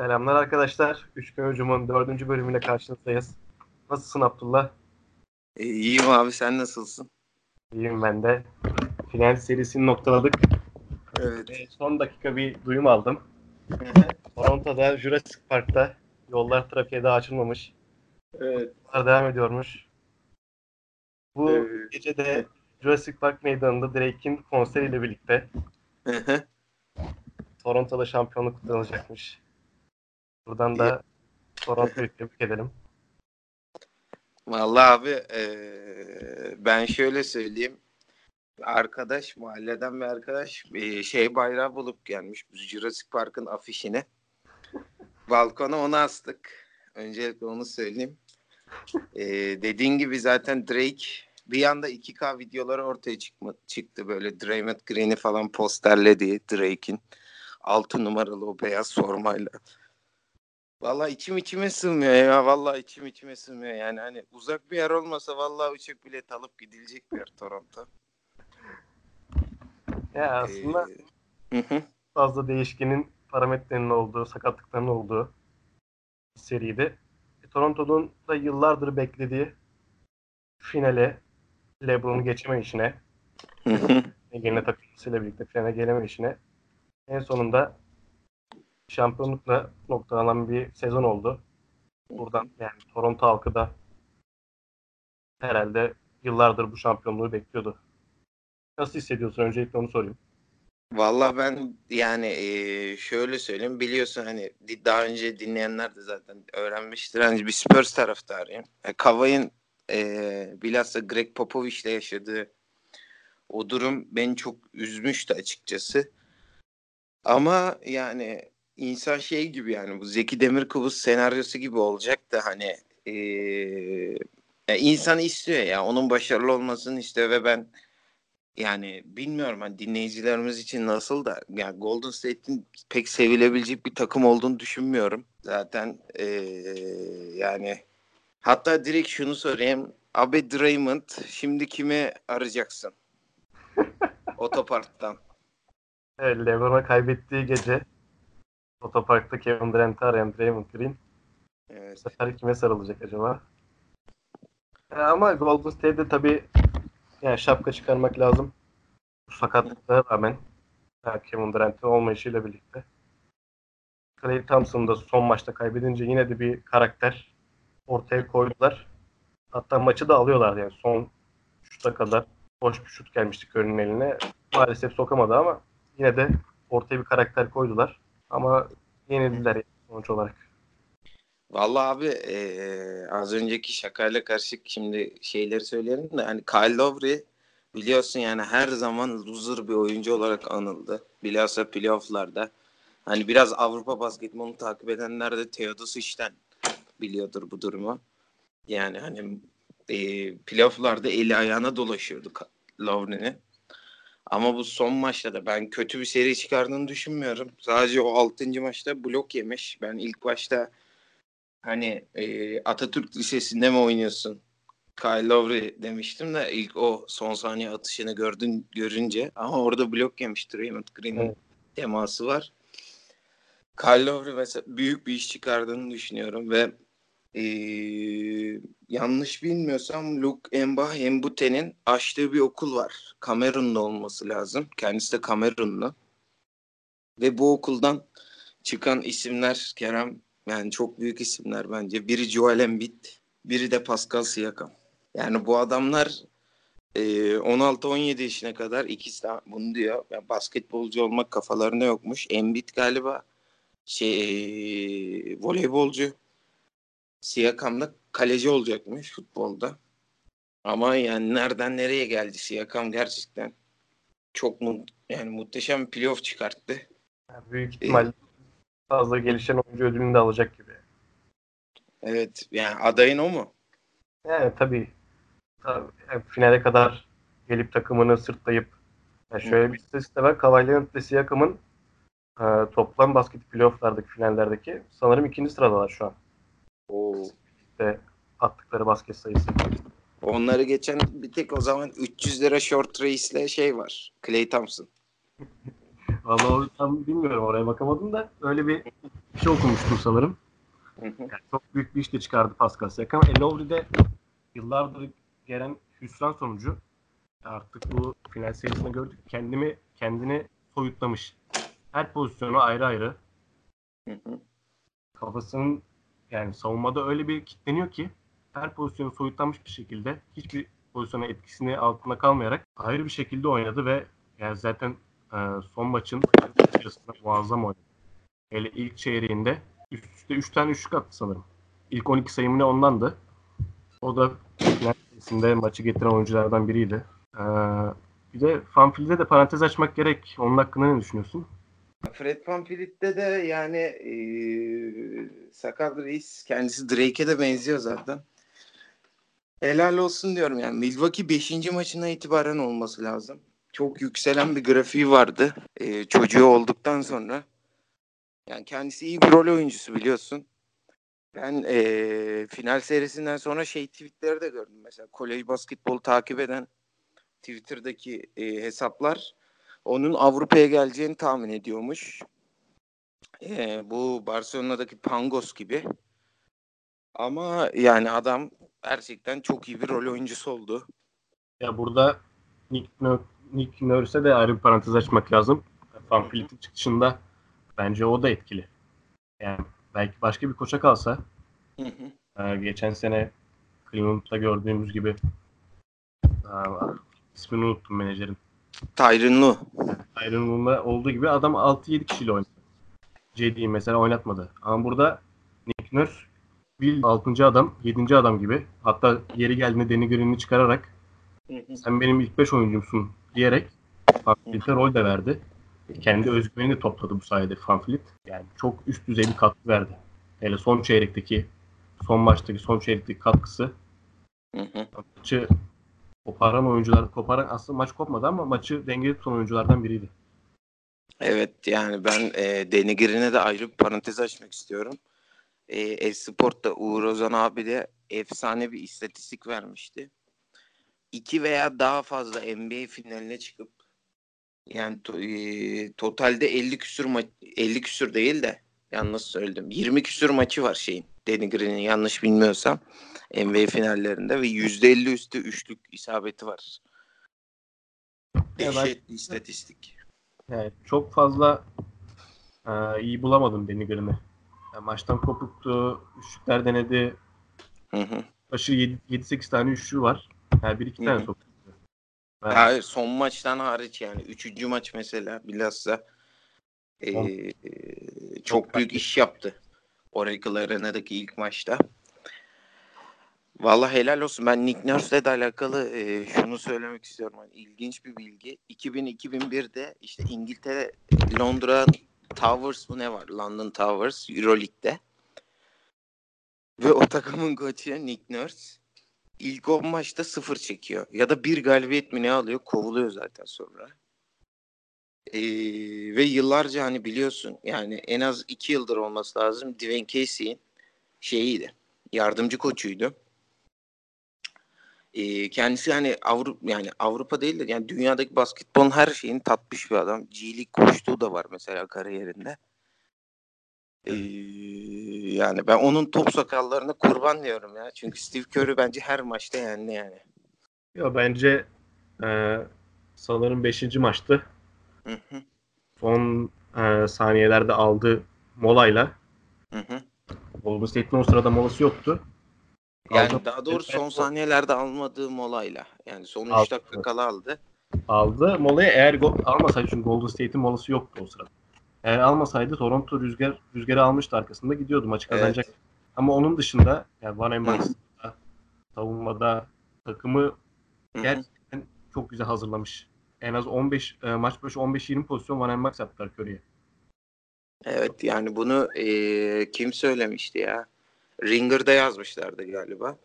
Selamlar arkadaşlar. Üçgen Hücum'un dördüncü bölümüyle karşınızdayız. Nasılsın Abdullah? E, iyiyim abi sen nasılsın? İyiyim ben de. Final serisini noktaladık. Evet. E, son dakika bir duyum aldım. Toronto'da Jurassic Park'ta yollar trafiğe daha açılmamış. evet. Devam ediyormuş. Bu Evet. gece de Jurassic Park meydanında Drake'in konseriyle birlikte Toronto'da şampiyonluk kutlanacakmış. Buradan da Toronto'yu tebrik edelim. Vallahi abi e, ben şöyle söyleyeyim. Arkadaş mahalleden bir arkadaş e, şey bayrağı bulup gelmiş Jurassic Park'ın afişini. Balkona onu astık. Öncelikle onu söyleyeyim. E, dediğin gibi zaten Drake bir anda 2K videoları ortaya çıkma, çıktı böyle Draymond Green'i falan posterledi Drake'in. 6 numaralı o beyaz formayla. Vallahi içim içime sığmıyor ya. Vallahi içim içime sığmıyor. Yani hani uzak bir yer olmasa vallahi uçak bilet alıp gidilecek bir yer Toronto. Ya aslında Ee, hı hı. fazla değişkenin parametrenin olduğu, sakatlıkların olduğu bir seriydi. E, Toronto'nun da yıllardır beklediği finale LeBron'u geçeme işine, yeni takımıyla birlikte finale geleme işine en sonunda şampiyonlukla noktalanan bir sezon oldu. Buradan yani Toronto halkı da herhalde yıllardır bu şampiyonluğu bekliyordu. Nasıl hissediyorsun? Öncelikle onu sorayım. Vallahi ben yani şöyle söyleyeyim biliyorsun hani daha önce dinleyenler de zaten öğrenmiştir. Hani bir Spurs taraftarıyım. E, Kavay'ın eee bilhassa Greg Popovich'le yaşadığı o durum beni çok üzmüştü açıkçası. Ama yani insan şey gibi yani bu Zeki Demirkubuz senaryosu gibi olacak da hani ya insan istiyor ya onun başarılı olmasını istiyor ve ben yani bilmiyorum hani dinleyicilerimiz için nasıl da yani Golden State'in pek sevilebilecek bir takım olduğunu düşünmüyorum. Zaten eee, yani hatta direkt şunu sorayım. Abi Draymond şimdi kimi arayacaksın? Otoparktan. Evet, LeBron'a kaybettiği gece otoparkta Kevin Durant'ı arayan Draymond Green bu Evet. sefer kime sarılacak acaba? E, ama Golden State'de tabii yani şapka çıkarmak lazım. Bu sakatlıklara rağmen yani Kevin Durant'ın olmayışıyla birlikte. Klay Thompson da son maçta kaybedince yine de bir karakter ortaya koydular. Hatta maçı da alıyorlar yani son şuta kadar boş bir şut gelmişti Curry'nin eline. Maalesef sokamadı ama yine de ortaya bir karakter koydular. Ama yenildiler sonuç olarak. Vallahi abi eee, az önceki şakayla karışık şimdi şeyleri söyleyelim de hani Kyle Lowry biliyorsun yani her zaman loser bir oyuncu olarak anıldı. Bilhassa playofflarda. Hani biraz Avrupa basketbolunu takip edenler de Teodosic'ten biliyordur bu durumu. Yani hani eee playofflarda eli ayağına dolaşıyordu Lowry'nin. Ama bu son maçta da ben kötü bir seri çıkardığını düşünmüyorum. Sadece o 6. maçta blok yemiş. Ben ilk başta Hani e, Atatürk Lisesi'nde mi oynuyorsun? Kyle Lowry demiştim de ilk o son saniye atışını gördün görünce ama orada blok yemiş Draymond Green'in Evet. teması var. Kyle Lowry mesela büyük bir iş çıkardığını düşünüyorum ve e, yanlış bilmiyorsam Luke Mbah Mbute'nin açtığı bir okul var. Kamerunlu olması lazım. Kendisi de Kamerunlu. Ve bu okuldan çıkan isimler Kerem yani çok büyük isimler bence. Biri Joel Embiid, biri de Pascal Siakam. Yani bu adamlar e, 16-17 yaşına kadar ikisi de bunu diyor. Yani basketbolcu olmak kafalarında yokmuş. Embiid galiba şey e, voleybolcu. Siakam da kaleci olacakmış futbolda. Ama yani nereden nereye geldi Siakam gerçekten çok mu yani muhteşem bir playoff çıkarttı. Yani büyük ihtimalle fazla gelişen oyuncu ödülünü de alacak gibi. Evet yani adayın o mu? Yani tabii, tabii yani finale kadar gelip takımını sırtlayıp yani şöyle bir istatistik var. Leonard ve Siakam'ın e, toplam basket playoff'lardaki finallerdeki sanırım ikinci sıradalar şu an. Oo. İşte attıkları basket sayısı. Onları geçen bir tek o zaman 300 lira short race'le şey var. Clay Thompson. Vallahi o tam bilmiyorum oraya bakamadım da öyle bir şey okumuştum sanırım. Yani çok büyük bir iş de çıkardı Pascal Siakam. E Lowry'de yıllardır gelen hüsran sonucu artık bu final serisinde gördük. Kendimi kendini soyutlamış. Her pozisyonu ayrı ayrı. Kafasının yani savunmada öyle bir kitleniyor ki her pozisyonu soyutlanmış bir şekilde hiçbir pozisyona etkisini altında kalmayarak ayrı bir şekilde oynadı ve yani zaten e, son maçın içerisinde muazzam oynadı. Hele ilk çeyreğinde üst üste 3 tane üçlük attı sanırım. İlk 12 sayımı ne ondandı. O da final maçı getiren oyunculardan biriydi. Ee, bir de Fanfil'de de parantez açmak gerek. Onun hakkında ne düşünüyorsun? Fred VanVleet'te de yani e, Sakal Reis kendisi Drake'e de benziyor zaten. Helal olsun diyorum yani. Milwaukee 5. maçına itibaren olması lazım. Çok yükselen bir grafiği vardı. E, çocuğu olduktan sonra. Yani kendisi iyi bir rol oyuncusu biliyorsun. Ben e, final serisinden sonra şey tweetleri de gördüm. Mesela kolej basketbolu takip eden Twitter'daki e, hesaplar onun Avrupa'ya geleceğini tahmin ediyormuş. E, bu Barcelona'daki Pangos gibi. Ama yani adam gerçekten çok iyi bir rol oyuncusu oldu. Ya burada Nick, Nurse, Nick Nurse'e de ayrı bir parantez açmak lazım. Van Vliet'in çıkışında bence o da etkili. Yani belki başka bir koça kalsa Hı hı. e, geçen sene Cleveland'da gördüğümüz gibi e, ismini unuttum menajerin. Tyron Woman'da olduğu gibi adam 6-7 kişiyle oynadı. JD'yi mesela oynatmadı. Ama burada Nick Nurse bir 6. adam, 7. adam gibi hatta yeri geldiğinde Danny Green'i çıkararak sen benim ilk 5 oyuncumsun diyerek Fanfleet'e rol de verdi. Kendi özgüvenini de topladı bu sayede Fanfleet. Yani çok üst düzey bir katkı verdi. Hele son çeyrekteki, son maçtaki son çeyrekteki katkısı Hı hı. maçı koparan oyuncular, koparan aslında maç kopmadı ama maçı dengeli tutan oyunculardan biriydi. Evet yani ben e, Green'e de ayrı bir parantez açmak istiyorum. E, Esport'ta Uğur Ozan abi de efsane bir istatistik vermişti. İki veya daha fazla NBA finaline çıkıp yani to- e, totalde 50 küsür ma- 50 küsür değil de yanlış söyledim. 20 küsür maçı var şeyin. Danny Green'in yanlış bilmiyorsam NBA finallerinde ve %50 üstü üçlük isabeti var. bir istatistik. Yani çok fazla e, iyi bulamadım Danny Green'i. Yani maçtan kopuktu, üçlükler denedi. Hı hı. Başı 7-8 tane üçlüğü var. Yani bir iki tane soktu. Ben- Hayır son maçtan hariç yani. Üçüncü maç mesela bilhassa e, çok büyük iş yaptı. Oracle Arena'daki ilk maçta. Vallahi helal olsun. Ben Nick Nurse'le de alakalı e, şunu söylemek istiyorum. Yani ilginç bir bilgi. 2000-2001'de işte İngiltere, Londra Towers mı ne var? London Towers Euroleague'de. Ve o takımın koçu Nick Nurse ilk 10 maçta sıfır çekiyor. Ya da bir galibiyet mi ne alıyor? Kovuluyor zaten sonra. Ee, ve yıllarca hani biliyorsun yani en az iki yıldır olması lazım. Dwayne Casey'in şeyiydi. Yardımcı koçuydu. Ee, kendisi hani Avrupa yani Avrupa değil de yani dünyadaki basketbolun her şeyini tatmış bir adam. G League koştuğu da var mesela kariyerinde. Ee, yani ben onun top sakallarına kurban diyorum ya. Çünkü Steve Curry bence her maçta yendi yani. Ya bence e, sanırım 5. maçtı. Hı hı, Son e, saniyelerde aldığı molayla hı hı. Golden State'in o sırada molası yoktu. Yani Aldı- daha doğrusu son saniyelerde almadığı molayla. Yani son 3 Aldı. dakika kala aldı. aldı. Molayı eğer gol almasaydı çünkü Golden State'in molası yoktu o sırada. Eğer almasaydı Toronto rüzgar rüzgarı almıştı arkasında gidiyordu maçı kazanacak. Ama onun dışında yani Van Embaks'da savunmada takımı gerçekten çok güzel hazırlamış. En az 15 e, maç başı 15-20 pozisyon Van Embaks yaptılar Curry'e. Evet yani bunu eee, kim söylemişti ya? Ringer'da yazmışlardı galiba.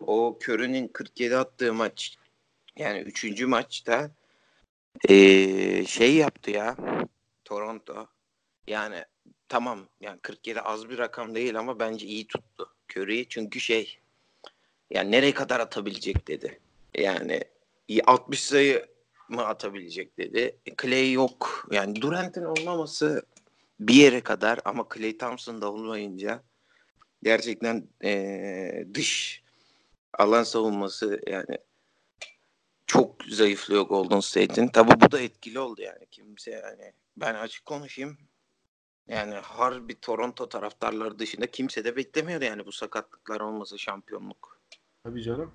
O Curry'nin 47 attığı maç yani 3. maçta eee, şey yaptı ya Toronto. Yani tamam yani 47 az bir rakam değil ama bence iyi tuttu Curry'i çünkü şey yani nereye kadar atabilecek dedi. Yani iyi 60 sayı mı atabilecek dedi. E, Clay yok. Yani Durant'in olmaması bir yere kadar ama Clay Thompson da olmayınca gerçekten e, dış alan savunması yani çok zayıflıyor Golden State'in. Tabi bu da etkili oldu yani. Kimse yani ben açık konuşayım. Yani harbi Toronto taraftarları dışında kimse de beklemiyordu yani bu sakatlıklar olması şampiyonluk. Tabii canım.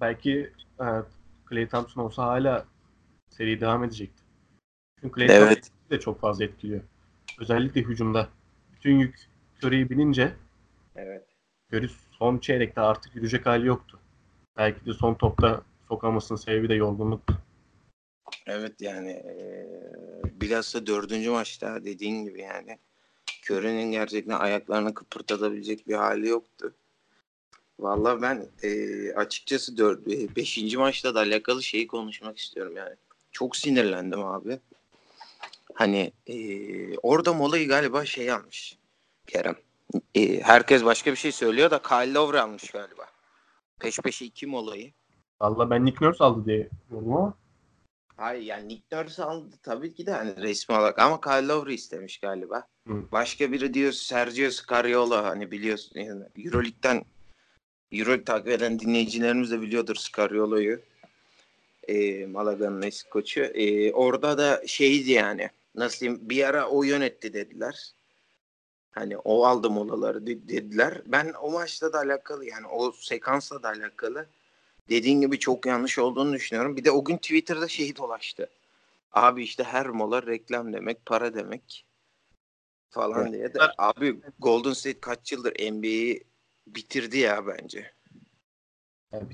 Belki e, Clay Thompson olsa hala seri devam edecekti. Çünkü Clay Evet. Thompson de çok fazla etkiliyor. Özellikle hücumda. Bütün yük Curry'e binince Evet. Curry son çeyrekte artık yürüyecek hali yoktu. Belki de son topta sokamasının sebebi de yorgunluktu. Evet yani eee bilhassa dördüncü maçta dediğin gibi yani Curry'nin gerçekten ayaklarını kıpırtatabilecek bir hali yoktu. Vallahi ben eee, açıkçası dört, e, beşinci maçta da alakalı şeyi konuşmak istiyorum yani. Çok sinirlendim abi. Hani eee, orada molayı galiba şey almış Kerem. Eee, herkes başka bir şey söylüyor da Kyle Lowry almış galiba. Peş peşe iki molayı. Valla ben Nick Nurse aldı diye gördüm ama Hayır yani Nick Nurse aldı tabii ki de hani resmi olarak ama Kyle Lowry istemiş galiba. Hı. Başka biri diyor Sergio Scariolo hani biliyorsun yani Euroleague'den Euroleague takip eden dinleyicilerimiz de biliyordur Scariolo'yu. E, Malaga'nın eski koçu. E, orada da şeydi yani nasıl diyeyim bir ara o yönetti dediler. Hani o aldı molaları de- dediler. Ben o maçla da alakalı yani o sekansla da alakalı dediğin gibi çok yanlış olduğunu düşünüyorum. Bir de o gün Twitter'da şey dolaştı. Abi işte her mola reklam demek, para demek falan diye de. Abi Golden State kaç yıldır NBA'yi bitirdi ya bence.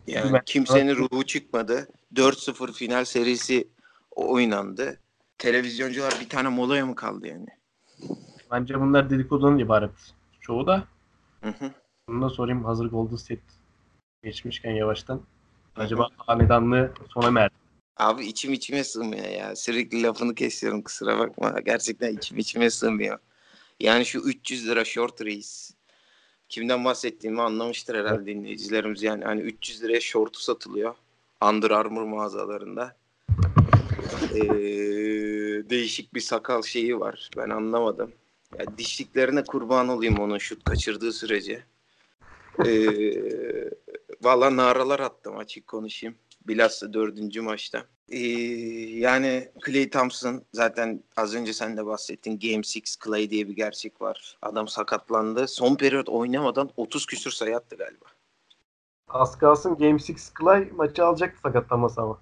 yani kimsenin ruhu çıkmadı. 4-0 final serisi oynandı. Televizyoncular bir tane molaya mı kaldı yani? Bence bunlar dedikodunun ibaret. Çoğu da Hı hı. bunu da sorayım hazır Golden State geçmişken yavaştan. Acaba hanedanlığı sona mı erdi? Abi içim içime sığmıyor ya. Sürekli lafını kesiyorum kusura bakma. Gerçekten içim içime sığmıyor. Yani şu 300 lira short reis. Kimden bahsettiğimi anlamıştır herhalde dinleyicilerimiz. Yani hani 300 liraya shortu satılıyor. Under Armour mağazalarında. Ee, değişik bir sakal şeyi var. Ben anlamadım. Ya dişliklerine kurban olayım onun şut kaçırdığı sürece. Ee, Valla naralar attım açık konuşayım. Bilhassa dördüncü maçta. Ee, yani Clay Thompson zaten az önce sen de bahsettin. Game 6 Clay diye bir gerçek var. Adam sakatlandı. Son periyot oynamadan 30 küsür sayı attı galiba. Az kalsın Game 6 Clay maçı alacaktı sakatlanmasa ama.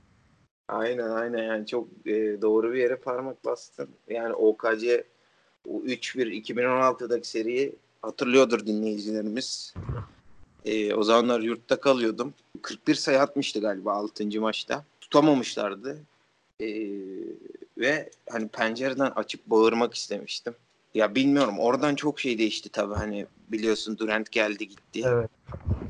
Aynen aynen yani çok e, doğru bir yere parmak bastın. Yani OKC o 3-1 2016'daki seriyi hatırlıyordur dinleyicilerimiz. E, o zamanlar yurtta kalıyordum. 41 sayı atmıştı galiba 6. maçta. Tutamamışlardı. E, ve hani pencereden açıp bağırmak istemiştim. Ya bilmiyorum oradan çok şey değişti tabii hani biliyorsun Durant geldi gitti. Evet.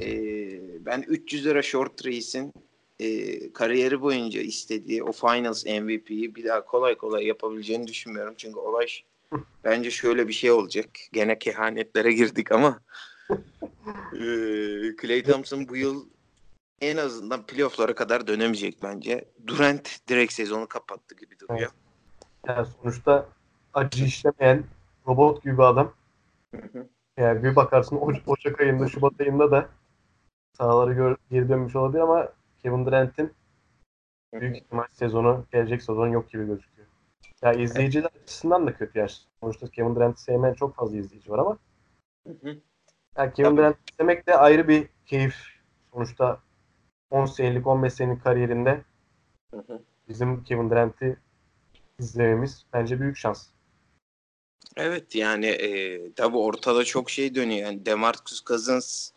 Ee, ben 300 lira short reis'in e, kariyeri boyunca istediği o finals MVP'yi bir daha kolay kolay yapabileceğini düşünmüyorum. Çünkü olay bence şöyle bir şey olacak. Gene kehanetlere girdik ama e, Clay Thompson bu yıl en azından playoff'lara kadar dönemeyecek bence. Durant direkt sezonu kapattı gibi duruyor. Yani sonuçta acı işlemeyen robot gibi bir adam. Hı hı. Yani bir bakarsın Oc- Ocak ayında, Şubat ayında da sahalara gör- geri dönmüş olabilir ama Kevin Durant'in büyük ihtimal sezonu, gelecek sezon yok gibi gözüküyor. Ya izleyiciler açısından da kötü yaş. Sonuçta Kevin Durant'i sevmeyen çok fazla izleyici var ama Hı hı. yani Kevin Tabii. Durant izlemek de ayrı bir keyif. Sonuçta 10 senelik, 15 senelik kariyerinde Hı hı. bizim Kevin Durant'i izlememiz bence büyük şans. Evet yani e, tabii ortada çok şey dönüyor. Yani Demarcus Cousins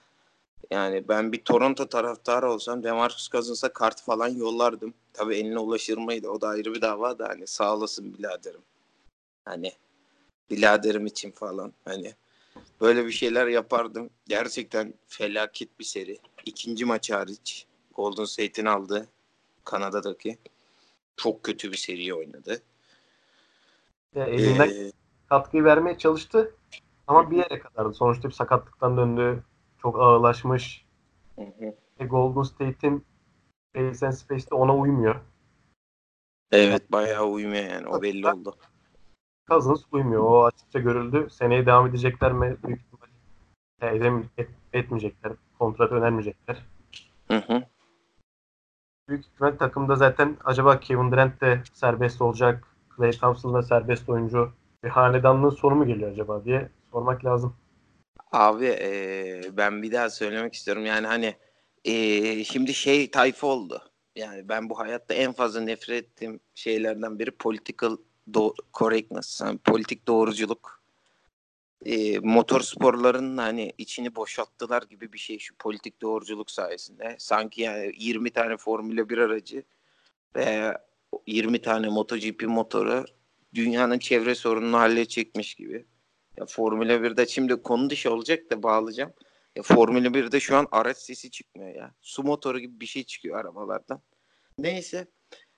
yani ben bir Toronto taraftarı olsam Demarcus Cousins'a kart falan yollardım. Tabii eline ulaşır mıydı? O da ayrı bir dava da hani sağ olasın biraderim. Hani biraderim için falan hani böyle bir şeyler yapardım. Gerçekten felaket bir seri. İkinci maç hariç Golden State'in aldığı Kanada'daki çok kötü bir seri oynadı. Ya elinden Ee, katkıyı vermeye çalıştı ama bir yere kadardı. Sonuçta bir sakatlıktan döndü. Çok ağırlaşmış. hı hı. E, Golden State'in Pace and Space'de ona uymuyor. Evet bayağı uymuyor yani o belli oldu. Cousins uymuyor. O açıkça görüldü. Seneye devam edecekler mi? Büyük ihtimal edem, et, etmeyecekler. Kontrat önermeyecekler. Hı hı. Büyük ihtimal takımda zaten acaba Kevin Durant de serbest olacak. Klay Thompson da serbest oyuncu. Bir hanedanlığın sonu mu geliyor acaba diye sormak lazım. Abi e, ben bir daha söylemek istiyorum. Yani hani e, şimdi şey tayfa oldu. Yani ben bu hayatta en fazla nefret ettiğim şeylerden biri political do- correctness. Yani politik doğruculuk. E, motor sporlarının hani içini boşalttılar gibi bir şey şu politik doğruculuk sayesinde. Sanki yani 20 tane Formula 1 aracı ve 20 tane MotoGP motoru dünyanın çevre sorununu halledecekmiş gibi. Ya Formula 1'de şimdi konu dışı olacak da bağlayacağım. Ya Formula 1'de şu an araç sesi çıkmıyor ya. Su motoru gibi bir şey çıkıyor arabalardan. Neyse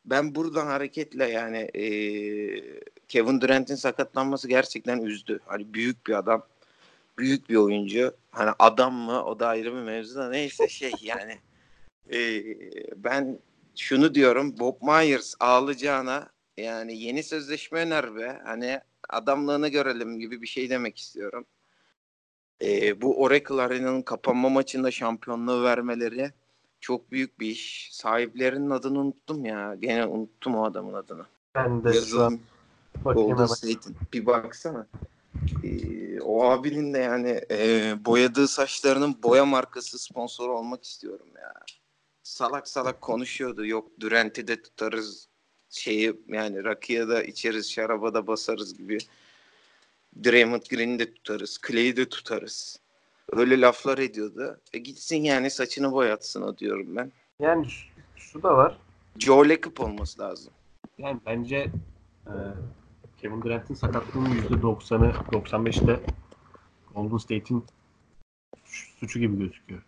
ben buradan hareketle yani e, Kevin Durant'in sakatlanması gerçekten üzdü. Hani büyük bir adam. Büyük bir oyuncu. Hani adam mı o da ayrı bir mevzu da neyse şey yani. E, ben şunu diyorum Bob Myers ağlayacağına yani yeni sözleşme öner be. Hani adamlığını görelim gibi bir şey demek istiyorum. E, bu Oracle Arena'nın kapanma maçında şampiyonluğu vermeleri çok büyük bir iş. Sahiplerinin adını unuttum ya. Gene unuttum o adamın adını. Ben de bakayım Golden. State'in. Bir baksana. Ee, o abinin de yani e, boyadığı saçlarının boya markası sponsor olmak istiyorum ya. Salak salak konuşuyordu. Yok Durant'i de tutarız. Şeyi yani rakıya da içeriz, şaraba da basarız gibi. Draymond Green'i de tutarız. Clay'i de tutarız. Öyle laflar ediyordu. E gitsin yani saçını boyatsın o diyorum ben. Yani şu, şu da var. Joe Lacob olması lazım. Yani bence e, Kevin Durant'in sakatlığının %90'ı 95'te Golden State'in suçu gibi gözüküyor.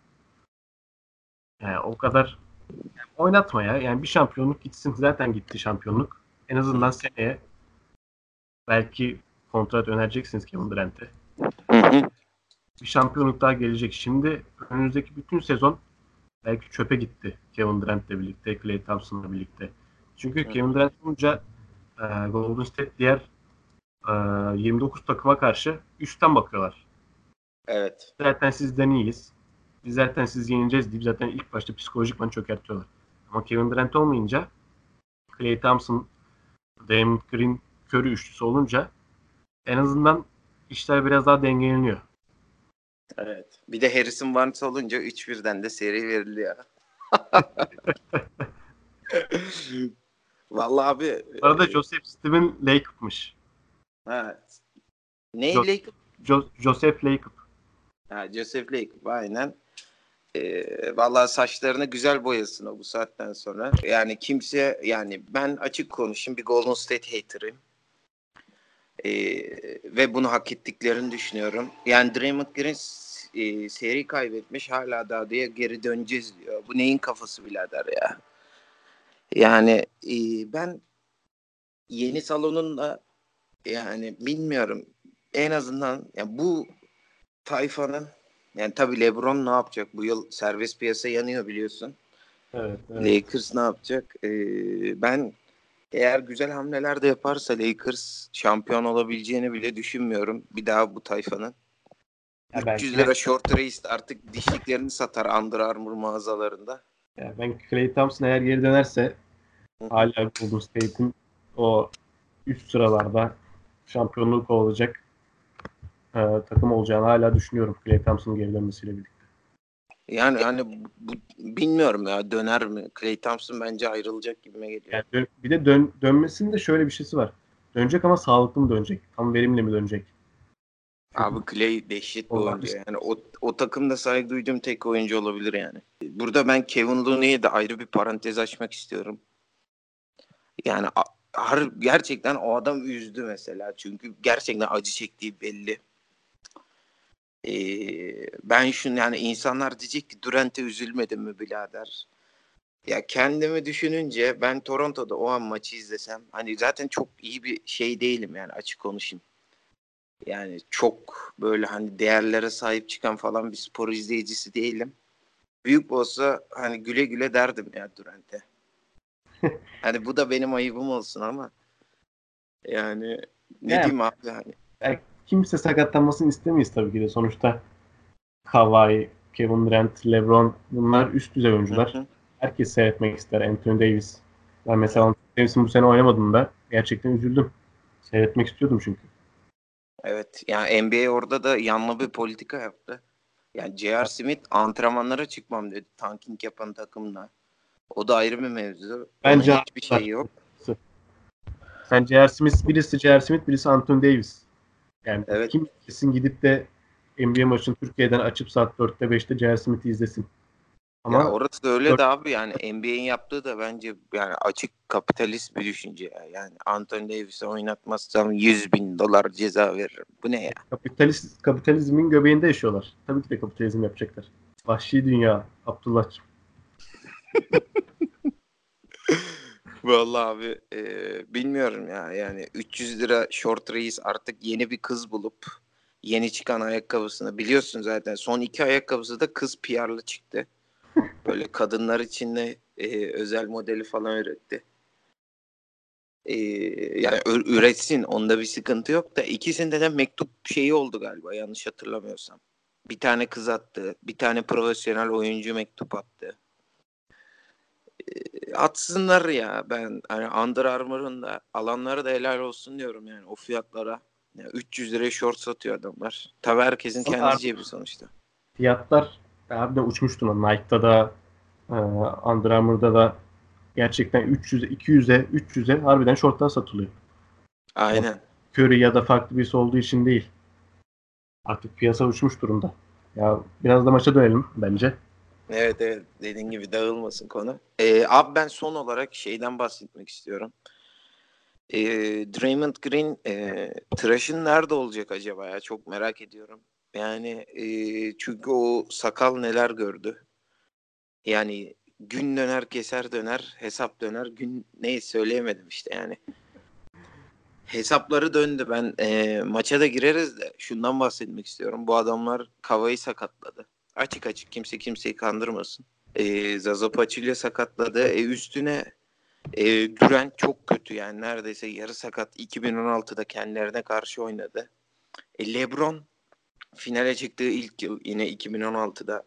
Yani o kadar yani oynatma ya. Yani bir şampiyonluk gitsin. Zaten gitti şampiyonluk. En azından seneye belki kontrat önereceksiniz Kevin Durant'e. Bir şampiyonluk daha gelecek. Şimdi önümüzdeki bütün sezon belki çöpe gitti Kevin Durant'le birlikte, Klay Thompson'la birlikte. Çünkü Hı. Kevin Durant olunca e, Golden State diğer e, 29 takıma karşı üstten bakıyorlar. Evet. Zaten sizden iyiyiz. Biz zaten sizi yeneceğiz deyip zaten ilk başta psikolojikman çökertiyorlar. Ama Kevin Durant olmayınca Klay Thompson, Draymond Green, Curry üçlüsü olunca en azından işler biraz daha dengeleniyor. Evet. Bir de Harrison Barnes olunca 3-1'den de seri veriliyor. Vallahi abi. Bu arada e, Joseph Steven Lakeup'mış. Evet. Ne Jo- Lacob? Jo- Joseph Lakeup. Ha, Joseph Lacob aynen. Ee, vallahi saçlarını güzel boyasın o bu saatten sonra. Yani kimse yani ben açık konuşayım bir Golden State hater'ıyım. Ee, ve bunu hak ettiklerini düşünüyorum. Yani Draymond Green e, seri kaybetmiş hala daha diye geri döneceğiz diyor. Bu neyin kafası birader ya? Yani e, ben yeni salonunda yani bilmiyorum en azından yani bu tayfanın yani tabii LeBron ne yapacak? Bu yıl serbest piyasa yanıyor biliyorsun. Evet, Lakers ne yapacak? Ee, ben eğer güzel hamleler de yaparsa Lakers şampiyon olabileceğini bile düşünmüyorum. Bir daha bu tayfanın. Ya belki 300 de- lira short race artık dişliklerini satar Under Armour mağazalarında. Ya ben Klay Thompson eğer geri dönerse hala Golden State'in o üst sıralarda şampiyonluğu kovalayacak e, takım olacağını hala düşünüyorum Klay Thompson'ın geri dönmesiyle birlikte. Yani hani bu, bilmiyorum ya döner mi? Clay Thompson bence ayrılacak gibime geliyor. Yani dön- bir de dön, dönmesinin de şöyle bir şeysi var. Dönecek ama sağlıklı mı dönecek? Tam verimli mi dönecek? Abi Clay dehşet bir oyuncu. Yani o, o takımda saygı duyduğum tek oyuncu olabilir yani. Burada ben Kevin Looney'e de ayrı bir parantez açmak istiyorum. Yani har- gerçekten o adam üzdü mesela. Çünkü gerçekten acı çektiği belli. Ben şunu yani insanlar diyecek ki Durant'e üzülmedin mi birader? Ya kendimi düşününce ben Toronto'da o an maçı izlesem hani zaten çok iyi bir şey değilim yani açık konuşayım. Yani çok böyle hani değerlere sahip çıkan falan bir spor izleyicisi değilim. Büyük olsa hani güle güle derdim ya Durant'e. hani bu da benim ayıbım olsun ama yani ne Yani- diyeyim abi hani kimse sakatlanmasını istemeyiz tabii ki de. Sonuçta Kawhi, Kevin Durant, LeBron bunlar üst düzey oyuncular. Hı hı. Herkes seyretmek ister. Anthony Davis. Ben mesela Anthony Davis'in bu sene oynamadığında gerçekten üzüldüm. Seyretmek istiyordum çünkü. Evet. Yani NBA orada da yanlı bir politika yaptı. Yani J.R. Smith antrenmanlara çıkmam dedi. Tanking yapan takımla. O da ayrı bir mevzu. Bence Onun hiçbir şey yok. Sen J.R. Smith, birisi J.R. Smith, birisi Anthony Davis. Yani Evet. kim kesin gidip de NBA maçını Türkiye'den açıp saat 4'te 5'te J.R. Smith'i izlesin. Ama ya orası da öyle Dört- de abi yani NBA'in yaptığı da bence yani açık kapitalist bir düşünce ya. Yani Anthony Davis'i oynatmazsam 100 bin dolar ceza veririm. Bu ne ya? kapitalist, kapitalizmin göbeğinde yaşıyorlar. Tabii ki de kapitalizm yapacaklar. Vahşi dünya, Abdullah. Vallahi abi e, bilmiyorum ya yani 300 lira short reis artık yeni bir kız bulup yeni çıkan ayakkabısını biliyorsun zaten son iki ayakkabısı da kız PR'lı çıktı. Böyle kadınlar için de e, özel modeli falan üretti. E, yani üretsin onda bir sıkıntı yok da ikisinde de mektup şeyi oldu galiba yanlış hatırlamıyorsam. Bir tane kız attı, bir tane profesyonel oyuncu mektup attı atsınlar ya. Ben hani Under Armour'un da alanlara da helal olsun diyorum yani o fiyatlara. Ya 300 liraya short satıyor adamlar. Tabii herkesin kendi cebi sonuçta. Fiyatlar harbiden uçmuş durumda. Nike'da da e, Under Armour'da da gerçekten 300'e, 200'e, 300'e harbiden şortlar satılıyor. Aynen. Curry ya da farklı birisi olduğu için değil. Artık piyasa uçmuş durumda. Ya biraz da maça dönelim bence. Evet evet dediğin gibi dağılmasın konu. Ee, abi ben son olarak şeyden bahsetmek istiyorum. Ee, Draymond Green e, tıraşın nerede olacak acaba ya çok merak ediyorum. Yani e, çünkü o sakal neler gördü. Yani gün döner keser döner hesap döner gün neyi söyleyemedim işte yani. Hesapları döndü ben e, maça da gireriz de şundan bahsetmek istiyorum. Bu adamlar kavayı sakatladı. Açık açık kimse kimseyi kandırmasın. E, Zaza Pachulia sakatladı. E, üstüne e, Durant çok kötü yani neredeyse yarı sakat 2016'da kendilerine karşı oynadı. E, LeBron finale çıktığı ilk yıl yine 2016'da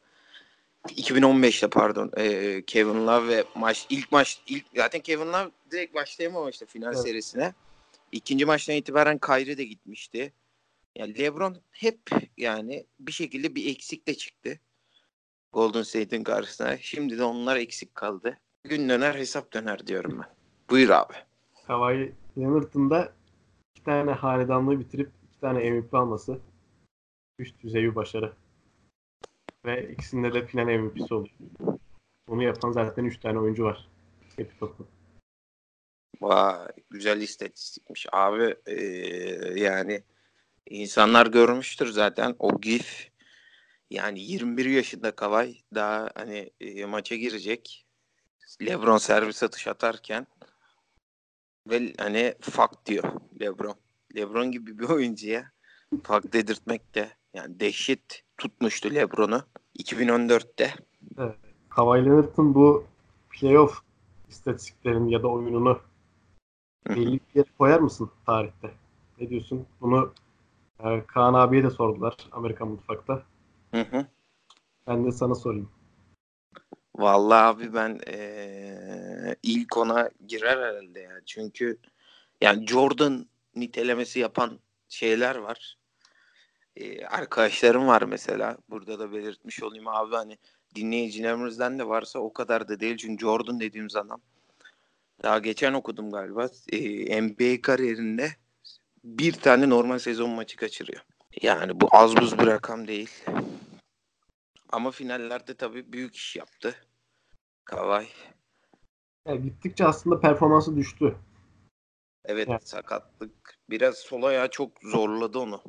2015'te pardon e, Kevin Love ve maç ilk maç ilk zaten Kevin Love direkt başlayamamıştı final Evet. serisine. İkinci maçtan itibaren Kyrie de gitmişti. Yani LeBron hep yani bir şekilde bir eksikle çıktı. Golden State'in karşısına. Şimdi de onlar eksik kaldı. Gün döner hesap döner diyorum ben. Buyur abi. Kawhi Leonard'ın da iki tane hanedanlığı bitirip iki tane MVP alması üst düzey bir başarı. Ve ikisinde de final MVP'si oluyor. Bunu yapan zaten üç tane oyuncu var. Hep toplu. Vay güzel istatistikmiş. Abi eee, yani insanlar görmüştür zaten o gif. Yani 21 yaşında Kawhi daha hani e, maça girecek. LeBron servis atış atarken ve hani fuck diyor LeBron. LeBron gibi bir oyuncuya fuck dedirtmek de yani dehşet tutmuştu LeBron'u 2014'te. Kawhi Leonard'ın bu playoff istatistiklerini ya da oyununu belli bir yere koyar mısın tarihte? Ne diyorsun? Bunu e, Kaan abiye de sordular Amerikan mutfakta. Hı hı. Ben de sana sorayım. Vallahi abi ben eee, ilk ona girer herhalde ya. Çünkü yani Jordan nitelemesi yapan şeyler var. Eee, arkadaşlarım var mesela. Burada da belirtmiş olayım abi hani dinleyicilerimizden de varsa o kadar da değil. Çünkü Jordan dediğimiz adam daha geçen okudum galiba. Eee, NBA kariyerinde bir tane normal sezon maçı kaçırıyor. Yani bu az buz bir rakam değil. Ama finallerde tabii büyük iş yaptı. Kawhi. Ya gittikçe aslında performansı düştü. Evet Evet. sakatlık. Biraz sol ayağı çok zorladı onu.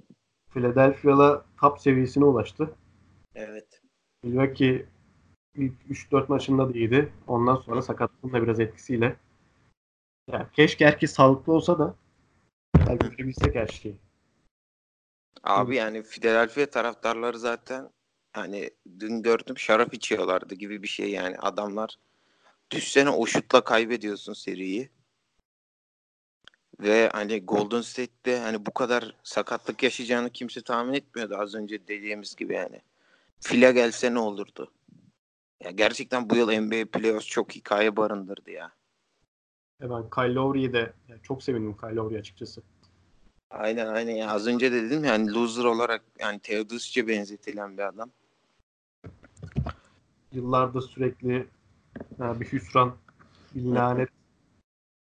Philadelphia'la top seviyesine ulaştı. Evet. Milwaukee ilk 3-4 maçında da iyiydi. Ondan sonra sakatlığın da biraz etkisiyle. Ya keşke herkes sağlıklı olsa da belki görebilsek her şeyi. Abi yani Philadelphia taraftarları zaten hani dün gördüm şarap içiyorlardı gibi bir şey yani adamlar Düşsene o şutla kaybediyorsun seriyi. Ve hani Golden State'de hani bu kadar sakatlık yaşayacağını kimse tahmin etmiyordu az önce dediğimiz gibi yani. Fila gelse ne olurdu? Ya gerçekten bu yıl NBA Playoffs çok hikaye barındırdı ya. E ben Kyle Lowry'yi de yani çok sevindim Kyle Lowry açıkçası. Aynen aynen ya az önce de dedim yani loser olarak yani Teodosic'e benzetilen bir adam. Yıllardır sürekli yani bir hüsran, bir lanet.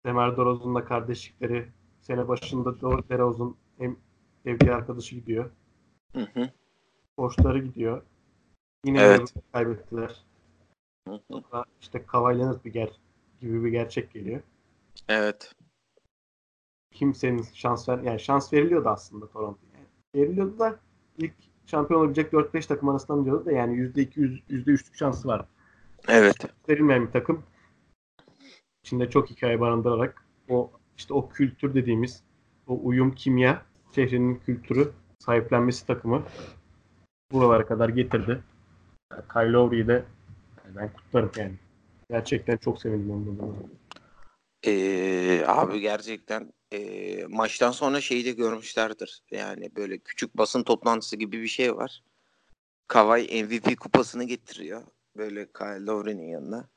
Demer DeRozan'la kardeşlikleri. Sene başında DeRozan hem sevdiği arkadaşı gidiyor. Hı hı. Borçları gidiyor. Yine Evet. kaybettiler. Hı hı. İşte Kawhi Leonard bir ger gibi bir gerçek geliyor. Evet. Kimsenin şans ver yani şans veriliyordu aslında Toronto'ya. Yani veriliyordu da ilk şampiyon olabilecek 4-5 takım arasından diyordu da yani %200 %3'lük şansı var. Evet. Verilmeyen bir takım içinde çok hikaye barındırarak o işte o kültür dediğimiz o uyum kimya şehrinin kültürü sahiplenmesi takımı buralara kadar getirdi. Yani Kyle Lowry'yi de ben kutlarım yani. Gerçekten çok sevindim adına. Abi gerçekten ee, maçtan sonra şeyi de görmüşlerdir. Yani böyle küçük basın toplantısı gibi bir şey var. Kawhi MVP kupasını getiriyor. Böyle Kyle Lowry'nin yanına.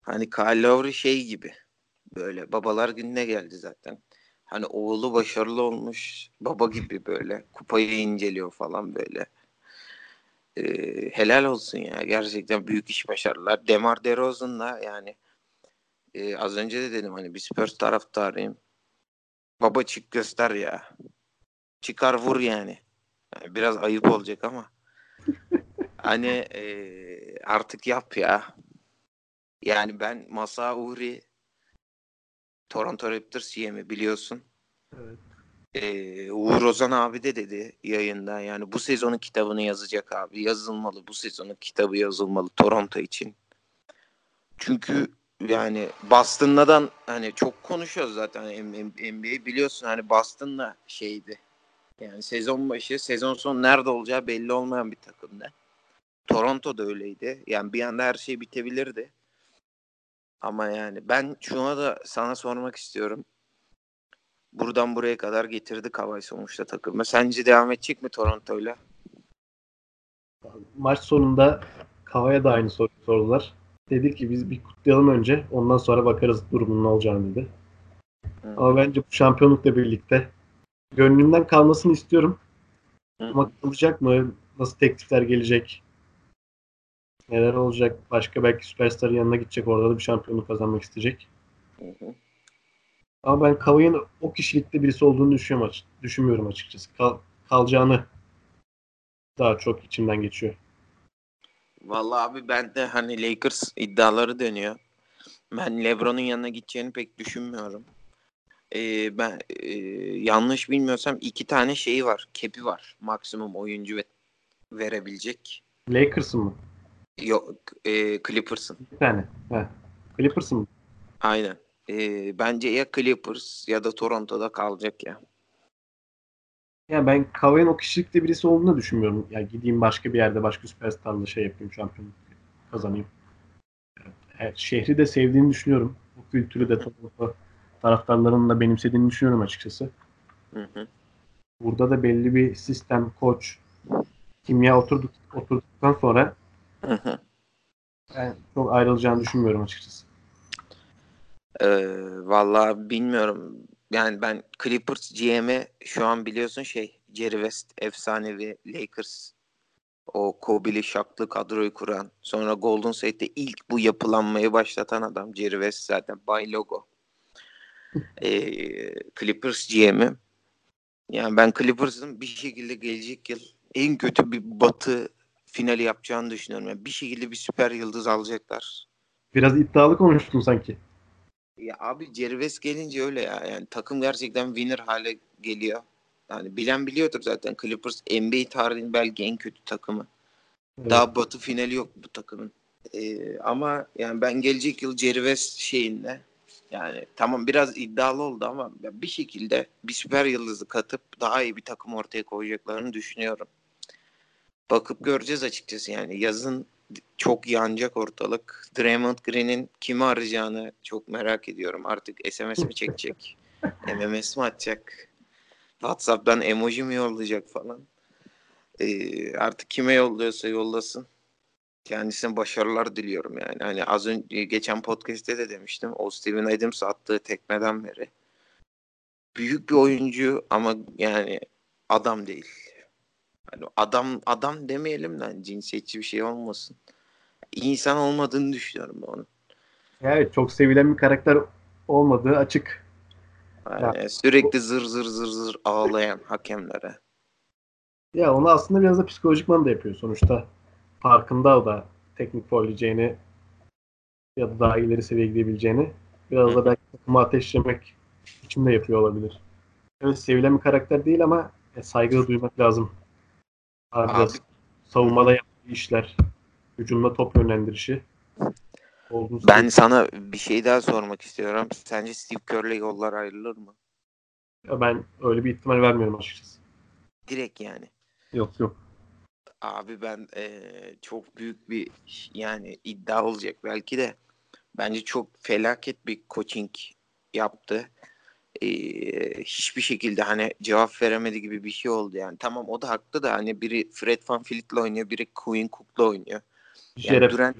Hani Kyle Lowry şey gibi. Böyle babalar gününe geldi zaten. Hani oğlu başarılı olmuş. Baba gibi böyle. Kupayı inceliyor falan böyle. Ee, helal olsun ya. Gerçekten büyük iş başarılar. Demar DeRozan'la yani ee, az önce de dedim hani bir Spurs taraftarıyım. Baba çık göster ya. Çıkar vur yani. Yani biraz ayıp olacak ama. hani ee, artık yap ya. Yani ben Masa Uri Toronto Raptors GM'i biliyorsun. Evet. Ee, Uğur Ozan abi de dedi yayında yani bu sezonun kitabını yazacak abi. Yazılmalı bu sezonun kitabı yazılmalı Toronto için. Çünkü yani Boston'dan hani çok konuşuyoruz zaten NBA biliyorsun hani Boston'la şeydi. Yani sezon başı, sezon sonu nerede olacağı belli olmayan bir takımdı. Toronto da öyleydi. Yani bir anda her şey bitebilirdi. Ama yani ben şuna da sana sormak istiyorum. Buradan buraya kadar getirdi Kavay sonuçta takımı. Sence devam edecek mi Toronto'yla? Maç sonunda Kava'ya da aynı soruyu sordular. Dedi ki biz bir kutlayalım önce ondan sonra bakarız durumun ne olacağını dedi. Hı. Ama bence bu şampiyonlukla birlikte gönlümden kalmasını istiyorum. Hı. Ama kalacak mı? Nasıl teklifler gelecek? Neler olacak? Başka belki süperstarın yanına gidecek. Orada da bir şampiyonluk kazanmak isteyecek. Hı hı. Ama ben Kavai'nin o kişilikte birisi olduğunu düşünüyorum, açık- düşünmüyorum açıkçası. Kal- kalacağını daha çok içimden geçiyor. Vallahi abi ben de hani Lakers iddiaları dönüyor. Ben LeBron'un yanına gideceğini pek düşünmüyorum. Ee, ben e, yanlış bilmiyorsam iki tane şeyi var. Kepi var. Maksimum oyuncu ve verebilecek. Lakers'ın mı? Yok e, Clippers'ın. Bir tane. He. Clippers'ın mı? Aynen. Ee, bence ya Clippers ya da Toronto'da kalacak ya. Ya ben Kavai'nin o kişilikte birisi olduğunu düşünmüyorum. Ya gideyim başka bir yerde başka süperstarla şey yapayım, şampiyonluk kazanayım. Evet, şehri de sevdiğini düşünüyorum. Bu kültürü de Toronto taraftarlarının da benimsediğini düşünüyorum açıkçası. Hı hı. Burada da belli bir sistem, koç, kimya oturduk, oturduktan sonra Hı hı. ben çok ayrılacağını düşünmüyorum açıkçası. Ee, vallahi bilmiyorum. Yani ben Clippers GM'e şu an biliyorsun şey Jerry West efsanevi Lakers o Kobe'li şaklı kadroyu kuran sonra Golden State'te ilk bu yapılanmayı başlatan adam Jerry West zaten Bay Logo. Ee, Clippers GM'i. Yani ben Clippers'ın bir şekilde gelecek yıl en kötü bir batı finali yapacağını düşünüyorum. Yani bir şekilde bir süper yıldız alacaklar. Biraz iddialı konuştun sanki. Ya abi West gelince öyle ya. Yani takım gerçekten winner hale geliyor. Yani bilen biliyordur zaten Clippers NBA tarihinin belki en kötü takımı. Evet. Daha batı finali yok bu takımın. Ee, ama yani ben gelecek yıl West şeyinde yani tamam biraz iddialı oldu ama bir şekilde bir süper yıldızı katıp daha iyi bir takım ortaya koyacaklarını düşünüyorum. Bakıp göreceğiz açıkçası yani yazın çok yanacak ortalık. Draymond Green'in kimi arayacağını çok merak ediyorum. Artık SMS mi çekecek? MMS mi atacak? WhatsApp'tan emoji mi yollayacak falan. Ee, artık kime yolluyorsa yollasın. Kendisine başarılar diliyorum yani. Hani az önce geçen podcast'te de demiştim. O Steven Adams attığı tekmeden beri. Büyük bir oyuncu ama yani adam değil. Hani adam adam demeyelim de hani cinsiyetçi bir şey olmasın. İnsan olmadığını düşünüyorum ben onun. Evet çok sevilen bir karakter olmadığı açık. Yani sürekli zır zır zır zır ağlayan hakemlere. Ya onu aslında biraz da psikolojikman da yapıyor sonuçta. Farkında o da teknik folleyeceğini ya da daha ileri seviyeye gidebileceğini biraz da belki takımı ateşlemek için de yapıyor olabilir. Evet sevilen bir karakter değil ama saygı duymak lazım. Abi, savunmada yaptığı işler, hücumda top yönlendirişi. Ben sana bir şey daha sormak istiyorum. Sence Steve Kerr'le yollar ayrılır mı? Ya ben öyle bir ihtimal vermiyorum açıkçası. Direkt yani. Yok yok. Abi ben e, çok büyük bir yani iddia olacak belki de bence çok felaket bir coaching yaptı. E, hiçbir şekilde hani cevap veremedi gibi bir şey oldu yani. Tamam o da haklı da hani biri Fred Van Vliet'le oynuyor, biri Quinn Cook'la oynuyor. Yani Durant,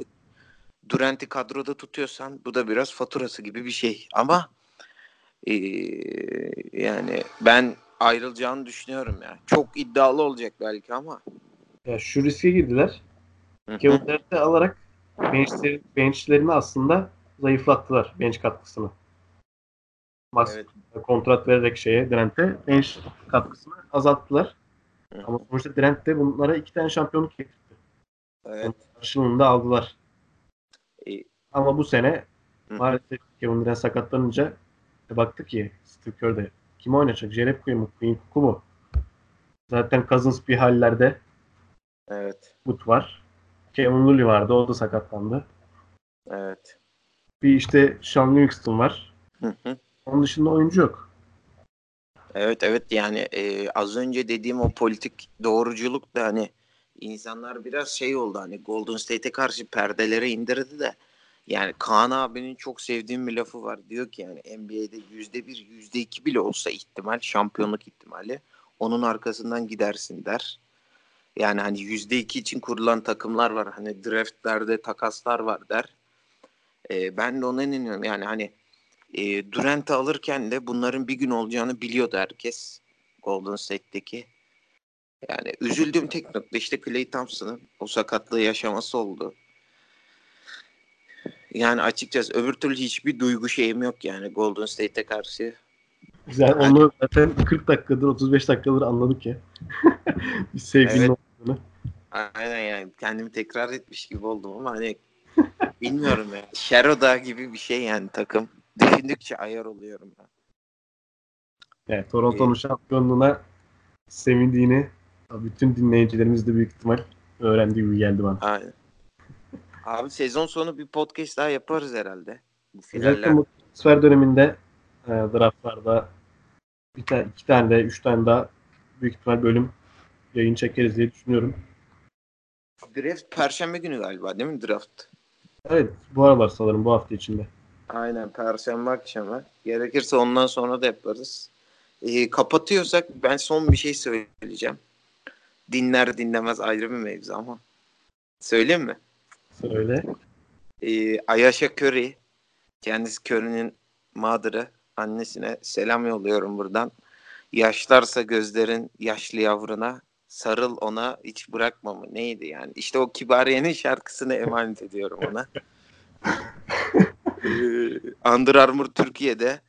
Durant'i kadroda tutuyorsan bu da biraz faturası gibi bir şey. Ama e, yani ben ayrılacağını düşünüyorum ya. Çok iddialı olacak belki ama. Ya şu riske girdiler. Kevin Durant'i alarak benchleri, benchlerini aslında zayıflattılar bench katkısını. Max evet. Kontrat vererek şeye Durant'e bench katkısını azalttılar. Hı. Ama sonuçta Durant de bunlara iki tane şampiyonluk getirdi. Evet. Karşılığında aldılar. E, Ama bu sene Hı. maalesef Kevin Durant sakatlanınca baktık ki Steve Kerr de kim oynayacak? Jerebko mu? Quinn Cook'u mu? Zaten Cousins bir hallerde. Evet. But var. Kevin Lully vardı. O da sakatlandı. Evet. Bir işte Sean Livingston var. Hı hı. Onun dışında oyuncu yok. Evet evet yani e, az önce dediğim o politik doğruculuk da hani insanlar biraz şey oldu hani Golden State'e karşı perdelere indirdi de yani Kaan abinin çok sevdiğim bir lafı var. Diyor ki yani NBA'de yüzde bir, yüzde iki bile olsa ihtimal, şampiyonluk ihtimali onun arkasından gidersin der. Yani hani yüzde iki için kurulan takımlar var. Hani draftlerde takaslar var der. E, ben de ona inanıyorum. Yani hani e, Durant'ı alırken de bunların bir gün olacağını biliyordu herkes. Golden State'deki. Yani üzüldüğüm tek nokta işte Clay Thompson'ın o sakatlığı yaşaması oldu. Yani açıkçası öbür türlü hiçbir duygu şeyim yok yani Golden State'e karşı. Güzel yani, onu zaten 40 dakikadır 35 dakikadır anladık ya. bir sevginin evet. olduğunu. Aynen yani kendimi tekrar etmiş gibi oldum ama hani bilmiyorum ya. Şeroda gibi bir şey yani takım. Düşündükçe ayar oluyorum ben. Evet, Toronto'nun ee, şampiyonluğuna sevindiğini bütün dinleyicilerimiz de büyük ihtimal öğrendiği gibi geldi bana. Aynen. Abi sezon sonu bir podcast daha yaparız herhalde. Bu finaller. bu transfer döneminde e, draftlarda bir tane, iki tane de üç tane daha büyük ihtimal bölüm yayın çekeriz diye düşünüyorum. Draft perşembe günü galiba değil mi draft? Evet bu aralar sanırım bu hafta içinde. Aynen perşembe akşamı. Gerekirse ondan sonra da yaparız. Ee, kapatıyorsak ben son bir şey söyleyeceğim. Dinler dinlemez ayrı bir mevzu ama. Söyleyeyim mi? Söyle. Ee, Ayasha Curry. Kendisi Curry'nin mağdırı. Annesine selam yolluyorum buradan. Yaşlarsa gözlerin yaşlı yavruna sarıl ona hiç bırakma mı? Neydi yani? İşte o Kibariye'nin şarkısını emanet ediyorum ona. ee, Under Armour Türkiye'de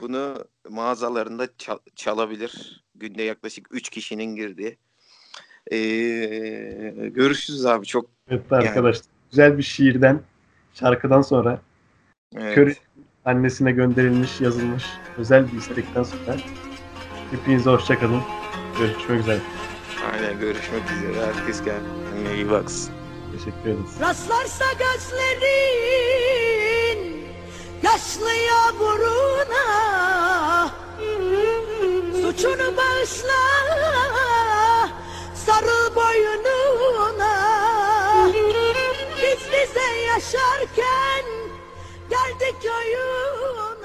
bunu mağazalarında çal- çalabilir. Günde yaklaşık 3 kişinin girdiği. Ee, görüşürüz abi çok. Evet arkadaşlar. Yani, güzel bir şiirden, şarkıdan sonra evet. Curry annesine gönderilmiş, yazılmış özel bir istekten sonra hepinize hoşçakalın. Görüşmek üzere. Aynen görüşmek üzere. Herkes kendine iyi baksın. Teşekkür ederiz. Rastlarsa gözlerin yaşlıya buruna Suçunu bağışla sarıl boynuna. Biz bize yaşarken geldik köyüne.